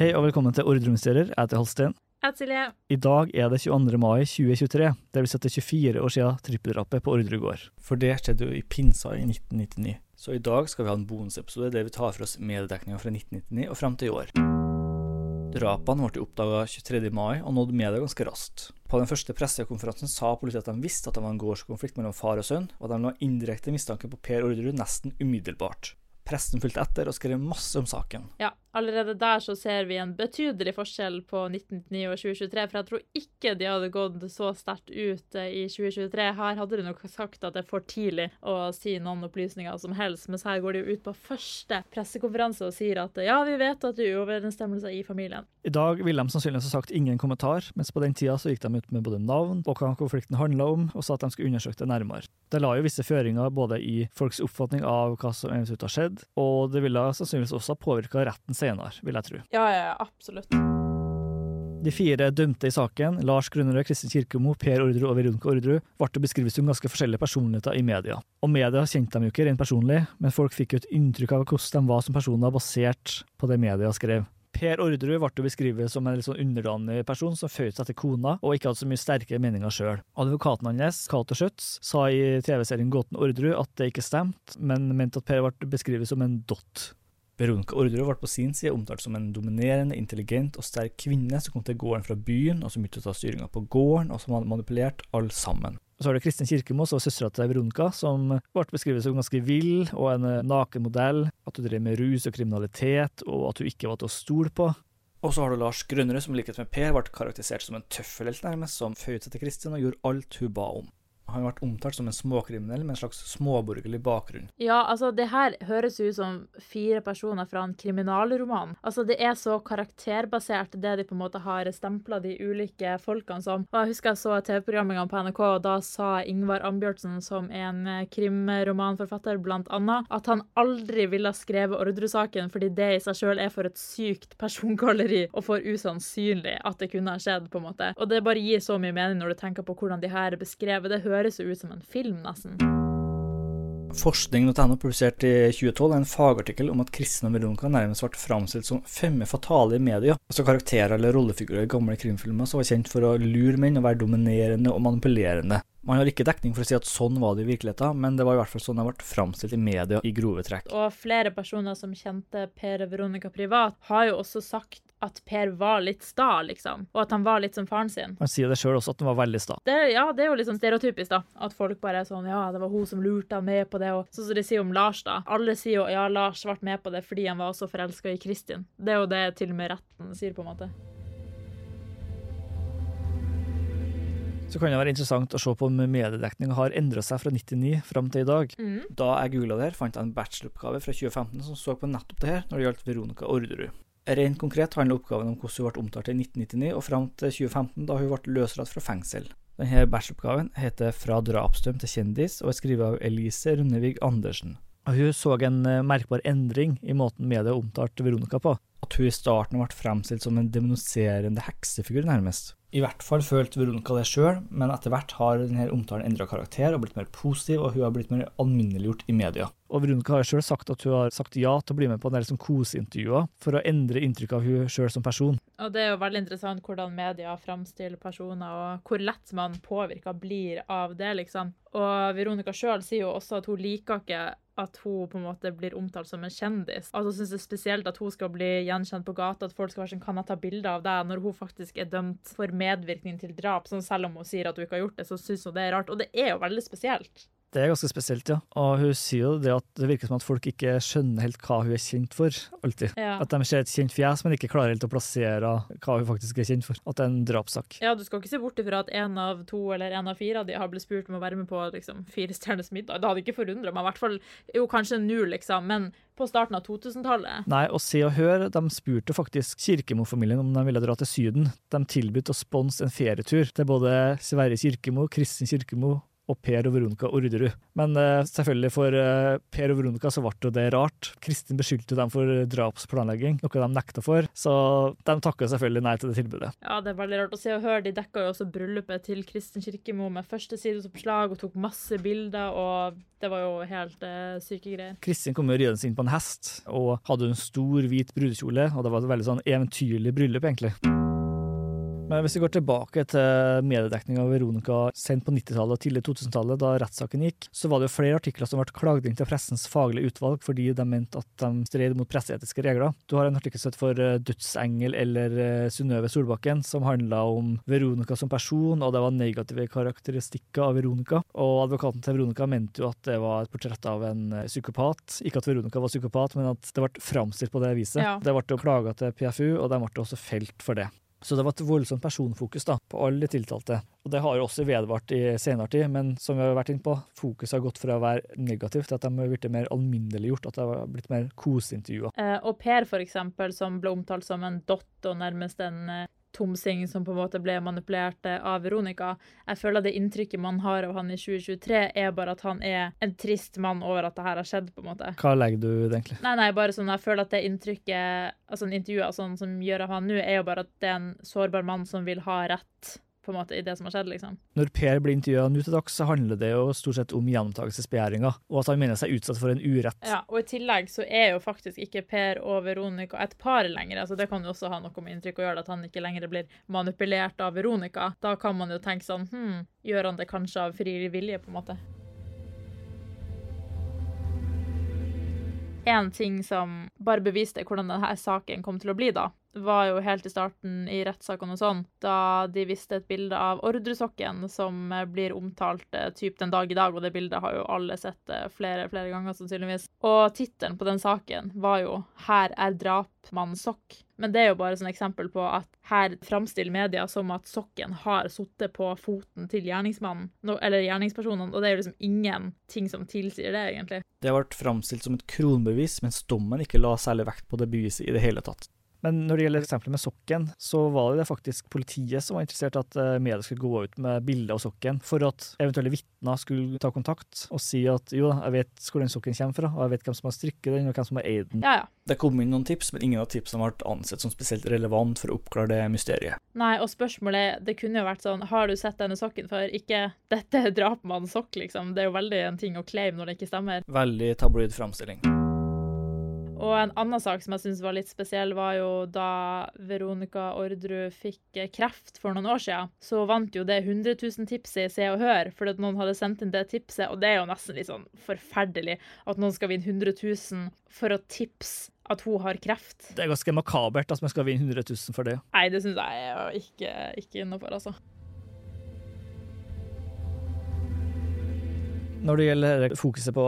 Hei og velkommen til Ordremysterier. Jeg heter Halstein. Jeg Silje. I dag er det 22. mai 2023. Det vil si at det er 24 år siden trippeldrapet på Ordre gård. For det skjedde jo i pinsa i 1999. Så i dag skal vi ha en bonusepisode der vi tar for oss mediedekninga fra 1999 og frem til i år. Drapene ble oppdaga 23. mai og nådde media ganske raskt. På den første pressekonferansen sa politiet at de visste at det var en gårdskonflikt mellom far og sønn, og at de la indirekte mistanke på Per Orderud nesten umiddelbart. Pressen fulgte etter og skrev masse om saken. Ja, allerede der så ser vi en betydelig forskjell på 1999 og 2023, for jeg tror ikke de hadde gått så sterkt ut eh, i 2023. Her hadde de nok sagt at det er for tidlig å si noen opplysninger som helst, mens her går de jo ut på første pressekonferanse og sier at ja, vi vet at det er uoverensstemmelser i familien. I dag ville de sannsynligvis ha sagt ingen kommentar, mens på den tida så gikk de ut med både navn og hva konflikten handla om, og sa at de skulle undersøke det nærmere. Det la jo visse føringer både i folks oppfatning av hva som eventuelt har skjedd, og det ville sannsynligvis også påvirka retten senere, vil jeg tro. Ja, ja, absolutt. De fire dømte i saken, Lars Grunnerød, Kristin Kirkemo, Per Orderud og Veronica Orderud, ble beskrevet som ganske forskjellige personligheter i media. Og media kjente dem jo ikke rent personlig, men folk fikk jo et inntrykk av hvordan de var som personer basert på det media skrev. Per Orderud ble beskrevet som en litt sånn underdanig person som føyde seg etter kona, og ikke hadde så mye sterke meninger sjøl. Advokaten hans, Cato Schjøtz, sa i TV-serien Gåten Orderud at det ikke stemte, men mente at Per ble beskrevet som en dott. Veronica Orderud ble på sin side omtalt som en dominerende, intelligent og sterk kvinne som kom til gården fra byen, og som utnytta styringa på gården, og som hadde manipulert alle sammen. Og så har du Kristin Kirkemo, som var søstera til Veronica, som ble beskrevet som ganske vill og en nakenmodell, at hun drev med rus og kriminalitet, og at hun ikke var til å stole på. Og så har du Lars Grønnerud, som i likhet med Per ble karakterisert som en tøffelhelt, nærmest, som føyde seg til Kristin og gjorde alt hun ba om. Han vært omtalt som en småkriminell med en slags småborgerlig bakgrunn. Ja, altså, det her høres ut som fire personer fra en kriminalroman. Altså, det er så karakterbasert, det de på en måte har stempla de ulike folkene som. Og jeg husker jeg så TV-programmene på NRK, og da sa Ingvar Ambjørtsen, som en krimromanforfatter, blant annet, at han aldri ville ha skrevet Orderud-saken fordi det i seg sjøl er for et sykt persongalleri og for usannsynlig at det kunne ha skjedd, på en måte. Og det bare gir så mye mening når du tenker på hvordan de her er beskrevet. Det høres jo ut som en film, nesten. Forskning.no publiserte i 2012 en fagartikkel om at kristne og Veronica nærmest ble framstilt som femme fatale i media, altså karakterer eller rollefigurer i gamle krimfilmer som var kjent for å lure menn og være dominerende og manipulerende. Man har ikke dekning for å si at sånn var det i virkeligheten, men det var i hvert fall sånn det ble framstilt i media i grove trekk. Og flere personer som kjente Per og Veronica privat, har jo også sagt at Per var litt sta, liksom. Og at han var litt som faren sin. Han sier det sjøl også, at han var veldig sta. Det, ja, det er jo litt sånn stereotypisk, da. At folk bare er sånn Ja, det var hun som lurte han med på det. Og sånn som de sier om Lars, da. Alle sier jo ja, Lars ble med på det fordi han var så forelska i Kristin. Det er jo det til og med retten sier, på en måte. Så kan det være interessant å se på om mediedekninga har endra seg fra 99 fram til i dag. Mm. Da jeg googla det her, fant jeg en bacheloroppgave fra 2015 som så på nettopp det her når det gjaldt Veronica Orderud. Rent konkret handler oppgaven om hvordan hun ble omtalt i 1999 og fram til 2015, da hun ble løslatt fra fengsel. Denne bacheloroppgaven heter 'Fra drapsdømt til kjendis' og er skrevet av Elise Rundevig Andersen. Hun så en eh, merkbar endring i måten media omtalte Veronica på. At hun i starten ble fremstilt som en demoniserende heksefigur, nærmest. I hvert fall følte Veronica det sjøl, men etter hvert har denne omtalen endra karakter og blitt mer positiv, og hun har blitt mer alminneliggjort i media. Og Veronica har sjøl sagt at hun har sagt ja til å bli med på en del sånn koseintervjuer for å endre inntrykket av hun sjøl som person. Og det er jo veldig interessant hvordan media framstiller personer, og hvor lett man påvirka blir av det, liksom. Og Veronica sjøl sier jo også at hun liker ikke at hun på en måte blir omtalt som en kjendis. Altså synes det er spesielt at hun skal bli gjenkjent på gata, at folk skal være sånn Kan jeg ta bilde av deg? Når hun faktisk er dømt for medvirkning til drap. Sånn selv om hun sier at hun ikke har gjort det, så syns hun det er rart. Og det er jo veldig spesielt. Det er ganske spesielt, ja. Og hun sier jo det at det virker som at folk ikke skjønner helt hva hun er kjent for, alltid. Ja. At de ser et kjent fjes, men ikke klarer helt å plassere hva hun faktisk er kjent for. At det er en drapssak. Ja, du skal ikke se bort ifra at en av to eller en av fire av de har blitt spurt om å være med på liksom, Fire stjerners middag. Det hadde ikke forundra meg. I hvert fall jo kanskje nå, liksom, men på starten av 2000-tallet. Nei, og Se og Hør de spurte faktisk Kirkemo-familien om de ville dra til Syden. De tilbød å sponse en ferietur til både Sverre Kirkemo, Kristin Kirkemo og Per og Veronica Orderud. Men uh, selvfølgelig for uh, Per og Veronica så ble det rart. Kristin beskyldte dem for drapsplanlegging, noe de nekta for, så de takka selvfølgelig nei til det tilbudet. Ja, det er veldig rart å se og høre. De dekka jo også bryllupet til Kristin Kirkemo med førstesidesoppslag og tok masse bilder, og det var jo helt uh, syke greier. Kristin kom jo ridende inn på en hest og hadde en stor, hvit brudekjole, og det var et veldig sånn eventyrlig bryllup, egentlig. Men hvis vi går tilbake til mediedekninga av Veronica sent på 90-tallet og tidlig 2000-tallet, da rettssaken gikk, så var det jo flere artikler som ble klagd inn til pressens faglige utvalg fordi de mente at de stred mot presseetiske regler. Du har en artikkel sett for eh, Dødsengel eller eh, Synnøve Solbakken som handla om Veronica som person, og det var negative karakteristikker av Veronica. Og advokaten til Veronica mente jo at det var et portrett av en eh, psykopat. Ikke at Veronica var psykopat, men at det ble framstilt på det viset. Ja. Det ble jo klaga til PFU, og de ble også felt for det. Så det var et voldsomt personfokus da, på alle tiltalte. Og det har jo også vedvart i senere tid, men som vi har vært inne på, fokuset har gått fra å være negativt til at de har blitt mer alminneliggjort, at det har blitt mer koseintervjuer. Eh, og Per, for eksempel, som ble omtalt som en dott og nærmest en eh, tomsing som på en måte ble manipulert eh, av Veronica. Jeg føler det inntrykket man har av han i 2023, er bare at han er en trist mann over at det her har skjedd, på en måte. Hva legger du i det, egentlig? Nei, nei, bare sånn, jeg føler at det inntrykket, altså en intervju sånn, som gjør av han nå, er jo bare at det er en sårbar mann som vil ha rett, på en måte, i det som har skjedd, liksom. Når Per blir intervjua nå til dags, så handler det jo stort sett om gjenopptakelsesbegjæringa, og at han mener seg utsatt for en urett. Ja, og i tillegg så er jo faktisk ikke Per og Veronica et par lenger. altså Det kan jo også ha noe med inntrykk å gjøre, at han ikke lenger blir manipulert av Veronica. Da kan man jo tenke sånn hm, gjør han det kanskje av fri vilje, på en måte? En ting som bare beviste hvordan denne saken kom til å bli, da, var jo helt i starten i rettssakene og sånn, da de viste et bilde av ordresokken som eh, blir omtalt eh, typ den dag i dag, og det bildet har jo alle sett eh, flere, flere ganger sannsynligvis. Og tittelen på den saken var jo 'Her er drapmannen sokk'. Men det er jo bare et eksempel på at her framstiller media som at sokken har sittet på foten til gjerningsmannen, eller gjerningspersonene, og det er jo liksom ingenting som tilsier det, egentlig. Det ble framstilt som et kronbevis, mens dommen ikke la særlig vekt på det beviset i det hele tatt. Men når det gjelder eksempelet med sokken, så var det faktisk politiet som var interessert i at eh, media skulle gå ut med bilde av sokken, for at eventuelle vitner skulle ta kontakt og si at jo da, jeg vet hvor den sokken kommer fra, og jeg vet hvem som har strikket den, og hvem som har eid den. Ja, ja. Det kom inn noen tips, men ingen av tipsene ble ansett som spesielt relevant for å oppklare det mysteriet. Nei, og spørsmålet det kunne jo vært sånn, har du sett denne sokken før? Ikke, dette er drapmannens sokk, liksom. Det er jo veldig en ting å claim når det ikke stemmer. Veldig tabloid framstilling. Og en annen sak som jeg syns var litt spesiell, var jo da Veronica Orderud fikk eh, kreft for noen år siden. Så vant jo det 100 000-tipset i Se og Hør, fordi at noen hadde sendt inn det tipset. Og det er jo nesten litt sånn forferdelig at noen skal vinne 100 000 for å tipse at hun har kreft. Det er ganske makabert at man skal vinne 100 000 for det. Nei, det syns jeg er jo ikke, ikke innafor, altså. Når det gjelder fokuset på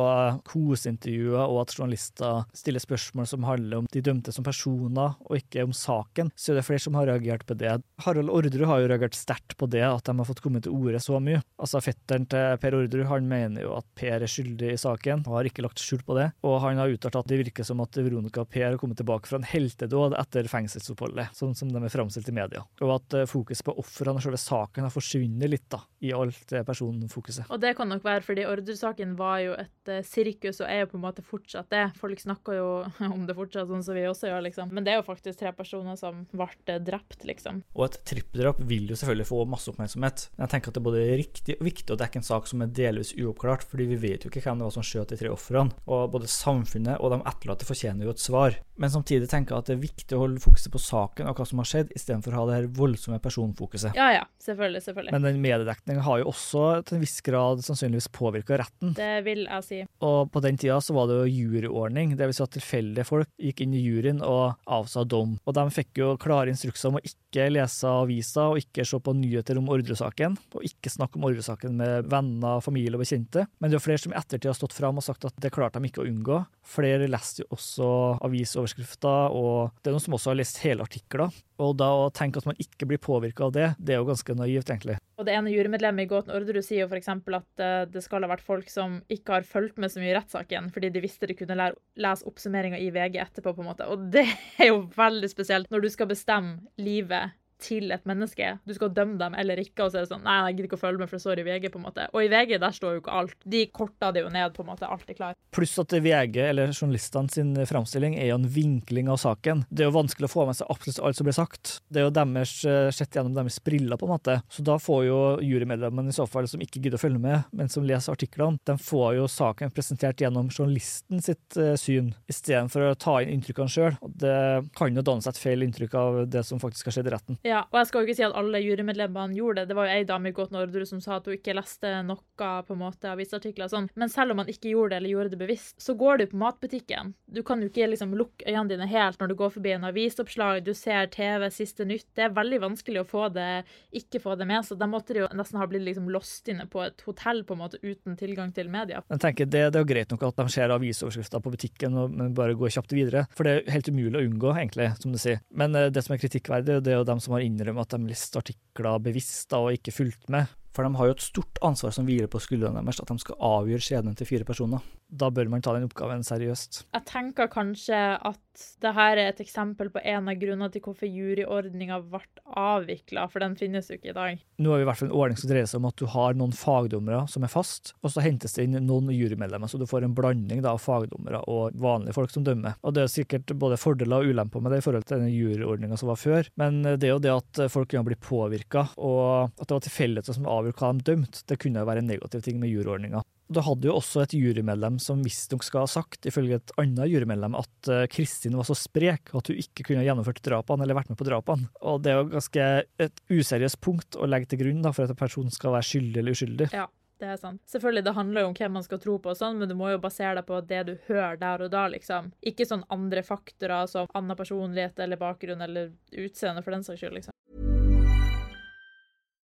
kosintervjuer og at journalister stiller spørsmål som handler om de dømte som personer, og ikke om saken, så er det flere som har reagert på det. Harald Orderud har jo reagert sterkt på det, at de har fått komme til orde så mye. Altså Fetteren til Per Orderud han mener jo at Per er skyldig i saken, og har ikke lagt skjul på det. Og han har uttalt at det virker som at Veronica og Per har kommet tilbake fra en heltedåd etter fengselsoppholdet, sånn som de er framstilt i media. Og at eh, fokuset på ofrene og selve saken har forsvunnet litt da, i alt personfokuset. Og det kan nok være fordi Orderud-saken var jo et uh, sirkus, og er jo på en måte fortsatt det. Folk snakker jo om det fortsatt, sånn som vi også gjør, liksom. Men det er jo faktisk tre personer som ble uh, drept, liksom. Og et trippeldrap vil jo selvfølgelig få masse oppmerksomhet. Jeg tenker at det er både riktig og viktig å dekke en sak som er delvis uoppklart, fordi vi vet jo ikke hvem det var som skjøt de tre ofrene. Og både samfunnet og de etterlatte fortjener jo et svar. Men samtidig tenker jeg at det er viktig å holde fokuset på saken og hva som har skjedd, istedenfor å ha det her voldsomme personfokuset. Ja ja, selvfølgelig, selvfølgelig. Men den mediedekninga har jo også til en viss grad sannsynligvis påvirka retten. Det vil jeg si. Og på den tida så var det jo juryordning, dvs. Si at tilfeldige folk gikk inn i juryen og avsa dom. Og de fikk jo klare instrukser om å ikke lese aviser og ikke se på nyheter om ordresaken, og ikke snakke om ordresaken med venner, familie og bekjente. Men det er flere som i ettertid har stått fram og sagt at det klarte de ikke å unngå. Flere leste jo også avisoverskrifter, og det er noen som også har lest hele artikler. Og da å tenke at man ikke blir påvirka av det, det er jo ganske naivt, egentlig. Og det ene jurymedlemmet i Gåten Orderud sier jo f.eks. at uh, det skal ha vært folk som ikke har fulgt med så mye i rettssaken, fordi de visste de kunne lese oppsummeringa i VG etterpå, på en måte. Og det er jo veldig spesielt når du skal bestemme livet til et menneske. Du skal dømme dem eller ikke, og så er det sånn Nei, jeg gidder ikke å følge med, for det står i VG, på en måte. Og i VG der står jo ikke alt. De korta det jo ned, på en måte. Alt er klart. Pluss at VG, eller journalistene sin framstilling, er jo en vinkling av saken. Det er jo vanskelig å få med seg absolutt alt som blir sagt. Det er jo deres sett gjennom deres briller, på en måte. Så da får jo jurymedlemmene i så fall, som ikke gidder å følge med, men som leser artiklene, de får jo saken presentert gjennom journalisten sitt uh, syn, istedenfor å ta inn inntrykkene sjøl. Det kan jo danne seg et feil inntrykk av det som faktisk har skjedd i retten. Ja, og jeg skal jo ikke si at alle jurymedlemmene gjorde det. Det var jo ei dame i Godt Nordre som sa at hun ikke leste noe på en måte avisartikler og sånn. Men selv om man ikke gjorde det, eller gjorde det bevisst, så går du på matbutikken. Du kan jo ikke liksom lukke øynene dine helt når du går forbi en avisoppslag, du ser TV, siste nytt. Det er veldig vanskelig å få det, ikke få det med. Så da måtte de jo nesten ha blitt liksom lost inne på et hotell på en måte uten tilgang til media. Jeg tenker det, det er jo greit nok at de ser avisoverskrifter på butikken og bare går kjapt videre, for det er helt umulig å unngå, egentlig, som du sier. Men eh, det som er kritikkverdig, det er jo dem som har innrømmet at de leste artikler bevisst da, og ikke fulgt med. For de har jo et stort ansvar som hviler på skuldrene deres, at de skal avgjøre skjebnen til fire personer. Da bør man ta den oppgaven seriøst. Jeg tenker kanskje at det her er et eksempel på en av grunnene til hvorfor juryordninga ble avvikla, for den finnes jo ikke i dag. Nå har vi i hvert fall en ordning som dreier seg om at du har noen fagdommere som er fast, og så hentes det inn noen jurymedlemmer, så du får en blanding av fagdommere og vanlige folk som dømmer. Og Det er sikkert både fordeler og ulemper med det i forhold til den juryordninga som var før, men det er jo det at folk kan bli påvirka, og at det var tilfeldigheter som avgjorde hva de dømte, det kunne jo være en negativ ting med juryordninga. Du hadde jo også et jurymedlem som visstnok skal ha sagt, ifølge et annet jurymedlem, at uh, Kristin var så sprek at hun ikke kunne ha gjennomført drapene eller vært med på drapene. Og det er jo ganske et useriøst punkt å legge til grunn da, for at en person skal være skyldig eller uskyldig. Ja. Det er sant. Selvfølgelig, det handler jo om hvem man skal tro på, og sånn, men du må jo basere deg på det du hører der og da, liksom. Ikke sånn andre faktorer som annen personlighet eller bakgrunn eller utseende, for den saks skyld, liksom.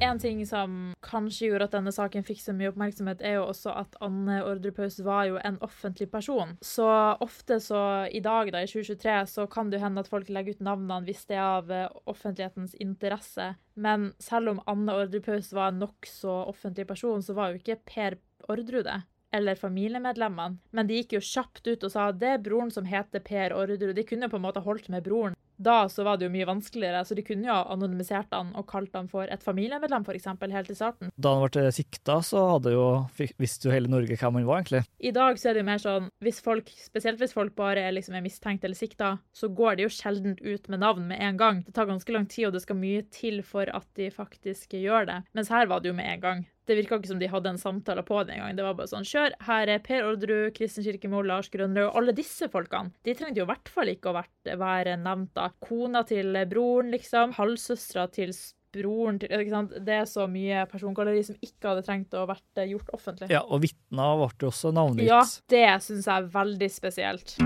En ting som kanskje gjorde at denne saken fikk så mye oppmerksomhet, er jo også at Anne Ordrepaus var jo en offentlig person. Så ofte så i dag, da, i 2023, så kan det jo hende at folk legger ut navnene hvis det er av eh, offentlighetens interesse. Men selv om Anne Ordrepaus var en nokså offentlig person, så var jo ikke Per Ordru det. Eller familiemedlemmene. Men de gikk jo kjapt ut og sa at det er broren som heter Per Orderud. De kunne jo på en måte holdt med broren. Da så var det jo mye vanskeligere, så de kunne jo anonymisert han og kalt han for et familiemedlem, f.eks., helt i starten. Da han ble sikta, så jo, visste jo hele Norge hvem han var, egentlig. I dag så er det jo mer sånn, hvis folk, spesielt hvis folk bare er, liksom, er mistenkt eller sikta, så går de jo sjelden ut med navn med en gang. Det tar ganske lang tid, og det skal mye til for at de faktisk gjør det. Mens her var det jo med en gang. Det virka ikke som de hadde en samtale på det engang. Det var bare sånn Kjør, her er Per Orderud, Kristin Kirkemo, Lars Grønrød og alle disse folkene. De trengte jo i hvert fall ikke å være nevnt da. Kona til broren, liksom. Halvsøstera til broren til ikke sant? Det er så mye persongalleri som ikke hadde trengt å vært gjort offentlig. Ja, og vitner ble også navngitt. Ja, det syns jeg er veldig spesielt.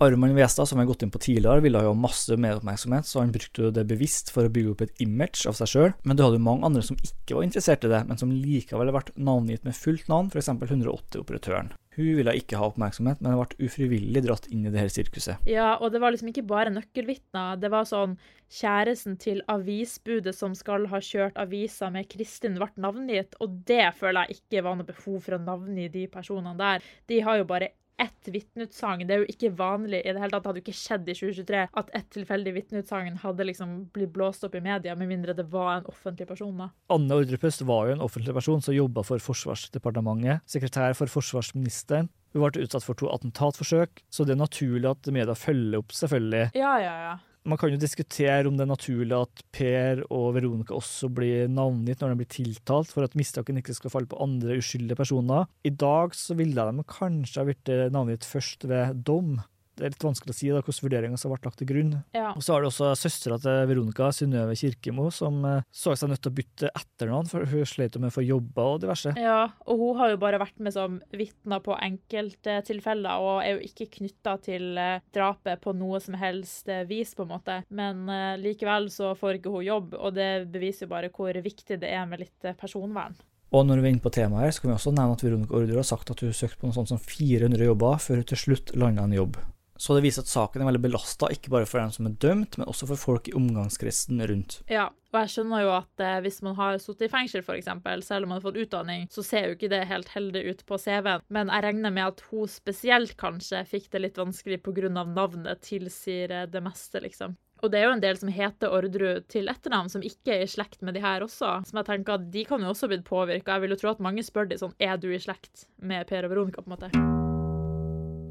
Arman Westad, som vi har gått inn på tidligere, ville ha masse medoppmerksomhet, så han brukte det bevisst for å bygge opp et image av seg sjøl. Men du hadde jo mange andre som ikke var interessert i det, men som likevel ble navngitt med fullt navn, f.eks. 180-operatøren. Hun ville ikke ha oppmerksomhet, men ble ufrivillig dratt inn i det her sirkuset. Ja, og det var liksom ikke bare nøkkelvitner. Det var sånn kjæresten til avisbudet som skal ha kjørt avisa med Kristin, ble navngitt, og det føler jeg ikke var noe behov for å navngi de personene der. De har jo bare ett vitneutsagn. Det er jo ikke vanlig i det hele tatt. Det hadde jo ikke skjedd i 2023 at ett tilfeldig vitneutsagn hadde liksom blitt blåst opp i media, med mindre det var en offentlig person. da. Anne Ordrepøst var jo en offentlig person som jobba for Forsvarsdepartementet, sekretær for forsvarsministeren. Hun ble utsatt for to attentatforsøk, så det er naturlig at media følger opp, selvfølgelig. Ja, ja, ja. Man kan jo diskutere om det er naturlig at Per og Veronica også blir navngitt når de blir tiltalt, for at mistanken ikke skal falle på andre uskyldige personer. I dag så ville de kanskje ha blitt navngitt først ved dom, det er litt vanskelig å si da, hvilke vurderinger som ble lagt til grunn. Ja. Og Så har det også søstera til Veronica, Synnøve Kirkemo, som eh, så seg nødt til å bytte etternavn, for hun slet med å få jobber og diverse. Ja, og hun har jo bare vært med som vitne på enkelttilfeller, og er jo ikke knytta til eh, drapet på noe som helst eh, vis, på en måte. Men likevel så får ikke hun jobb, og det beviser jo bare hvor viktig det er med litt personvern. Og når vi er inne på temaet her, så kan vi også nevne at Veronica Order har sagt at hun søkte på noe sånt som 400 jobber før hun til slutt landa en jobb. Så det viser at saken er veldig belasta, ikke bare for dem som er dømt, men også for folk i omgangskretsen rundt. Ja, og jeg skjønner jo at eh, hvis man har sittet i fengsel, f.eks., selv om man har fått utdanning, så ser jo ikke det helt heldig ut på CV-en. Men jeg regner med at hun spesielt kanskje fikk det litt vanskelig pga. navnet tilsier eh, det meste, liksom. Og det er jo en del som heter Orderud til etternavn, som ikke er i slekt med de her også. Som jeg tenker at De kan jo også blitt påvirka. Jeg vil jo tro at mange spør de sånn Er du i slekt med Per og Veronica, på en måte?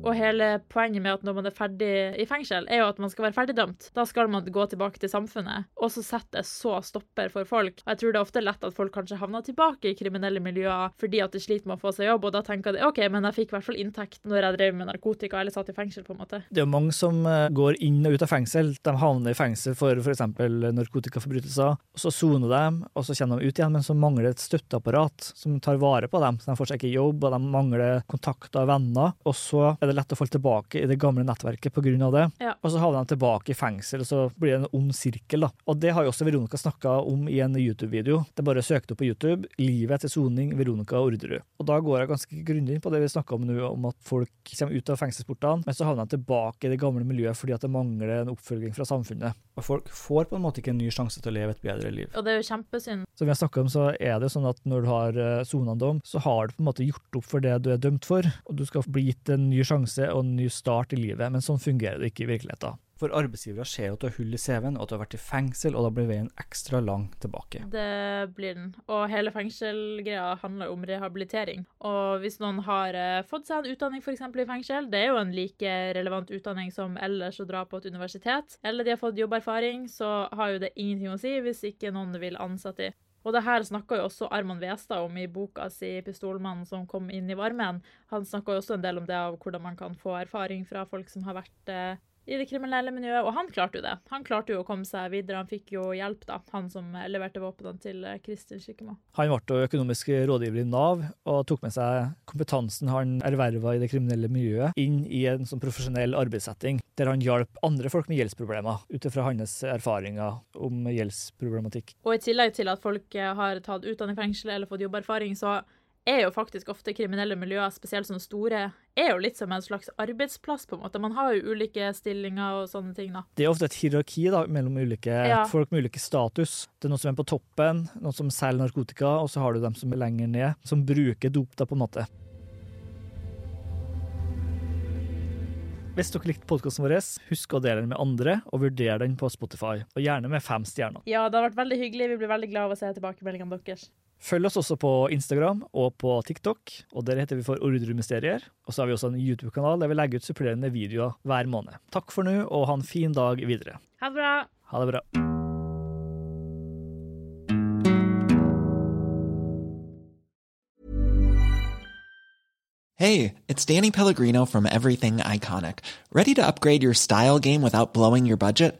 Og hele poenget med at når man er ferdig i fengsel, er jo at man skal være ferdigdømt. Da skal man gå tilbake til samfunnet. Og så setter jeg så stopper for folk. Og jeg tror det er ofte lett at folk kanskje havner tilbake i kriminelle miljøer fordi at de sliter med å få seg jobb, og da tenker de OK, men jeg fikk i hvert fall inntekt når jeg drev med narkotika eller satt i fengsel, på en måte. Det er jo mange som eh, går inn og ut av fengsel. De havner i fengsel for f.eks. narkotikaforbrytelser. og Så soner de, og så kommer de ut igjen, men så mangler det et støtteapparat som tar vare på dem. Så de får seg ikke jobb, og de mangler kontakter og venner. Og så er det det lett å falle tilbake i det gamle nettverket pga. det. Ja. Og så havner de tilbake i fengsel, og så blir det en ond sirkel. da. Og det har jo også Veronica snakka om i en YouTube-video. Det er bare å søke opp på YouTube. 'Livet etter soning Veronica Orderud'. Og da går jeg ganske grundig inn på det vi snakka om nå, om at folk kommer ut av fengselsportene, men så havner de tilbake i det gamle miljøet fordi at det mangler en oppfølging fra samfunnet. Og folk får på en måte ikke en ny sjanse til å leve et bedre liv. Og det er jo kjempesynd. Som vi har snakka om, så er det sånn at når du har sona en dom, så har du på en måte gjort opp for det du er dømt for, og du skal bli gitt en ny sjanse og en ny start i livet, men sånn fungerer det ikke i virkeligheten. For arbeidsgivere ser jo at du har hull i CV-en, og at du har vært i fengsel, og da blir veien ekstra lang tilbake. Det blir den. Og hele fengselgreia handler om rehabilitering. Og hvis noen har uh, fått seg en utdanning f.eks. i fengsel, det er jo en like relevant utdanning som ellers å dra på et universitet, eller de har fått jobberfaring, så har jo det ingenting å si hvis ikke noen vil ansette de. Og det her snakka jo også Arman Westad om i boka si 'Pistolmannen som kom inn i varmen'. Han snakka også en del om det av hvordan man kan få erfaring fra folk som har vært eh, i det kriminelle miljøet, og han klarte jo det. Han klarte jo å komme seg videre. Han fikk jo hjelp, da, han som leverte våpnene til eh, Kristin Skikkemo. Han ble økonomisk rådgiver i Nav, og tok med seg kompetansen han erverva i det kriminelle miljøet, inn i en sånn profesjonell arbeidssetting, der han hjalp andre folk med gjeldsproblemer, ut ifra hans erfaringer om gjeldsproblematikk. Og i tillegg til at folk eh, har tatt utdanning i fengsel eller fått jobberfaring, så er jo faktisk ofte kriminelle miljøer, spesielt sånne store, er jo litt som en slags arbeidsplass, på en måte. Man har jo ulike stillinger og sånne ting, da. Det er ofte et hierarki da, mellom ulike Ja. folk med ulike status. Det er noen som er på toppen, noen som selger narkotika, og så har du dem som er lenger ned, som bruker dop, da, på en måte. Hvis dere likte podkasten vår, husk å dele den med andre, og vurdere den på Spotify. Og gjerne med fem stjerner. Ja, det har vært veldig hyggelig. Vi blir veldig glad av å se tilbakemeldingene deres. Følg oss også på Instagram og på TikTok, og der heter vi for Ordremysterier. Og så har vi også en YouTube-kanal der vi legger ut supplerende videoer hver måned. Takk for nå, og ha en fin dag videre. Ha det bra! Ha det bra. Hey, it's Danny Pellegrino from Everything Iconic. Ready to upgrade your style game without blowing your budget?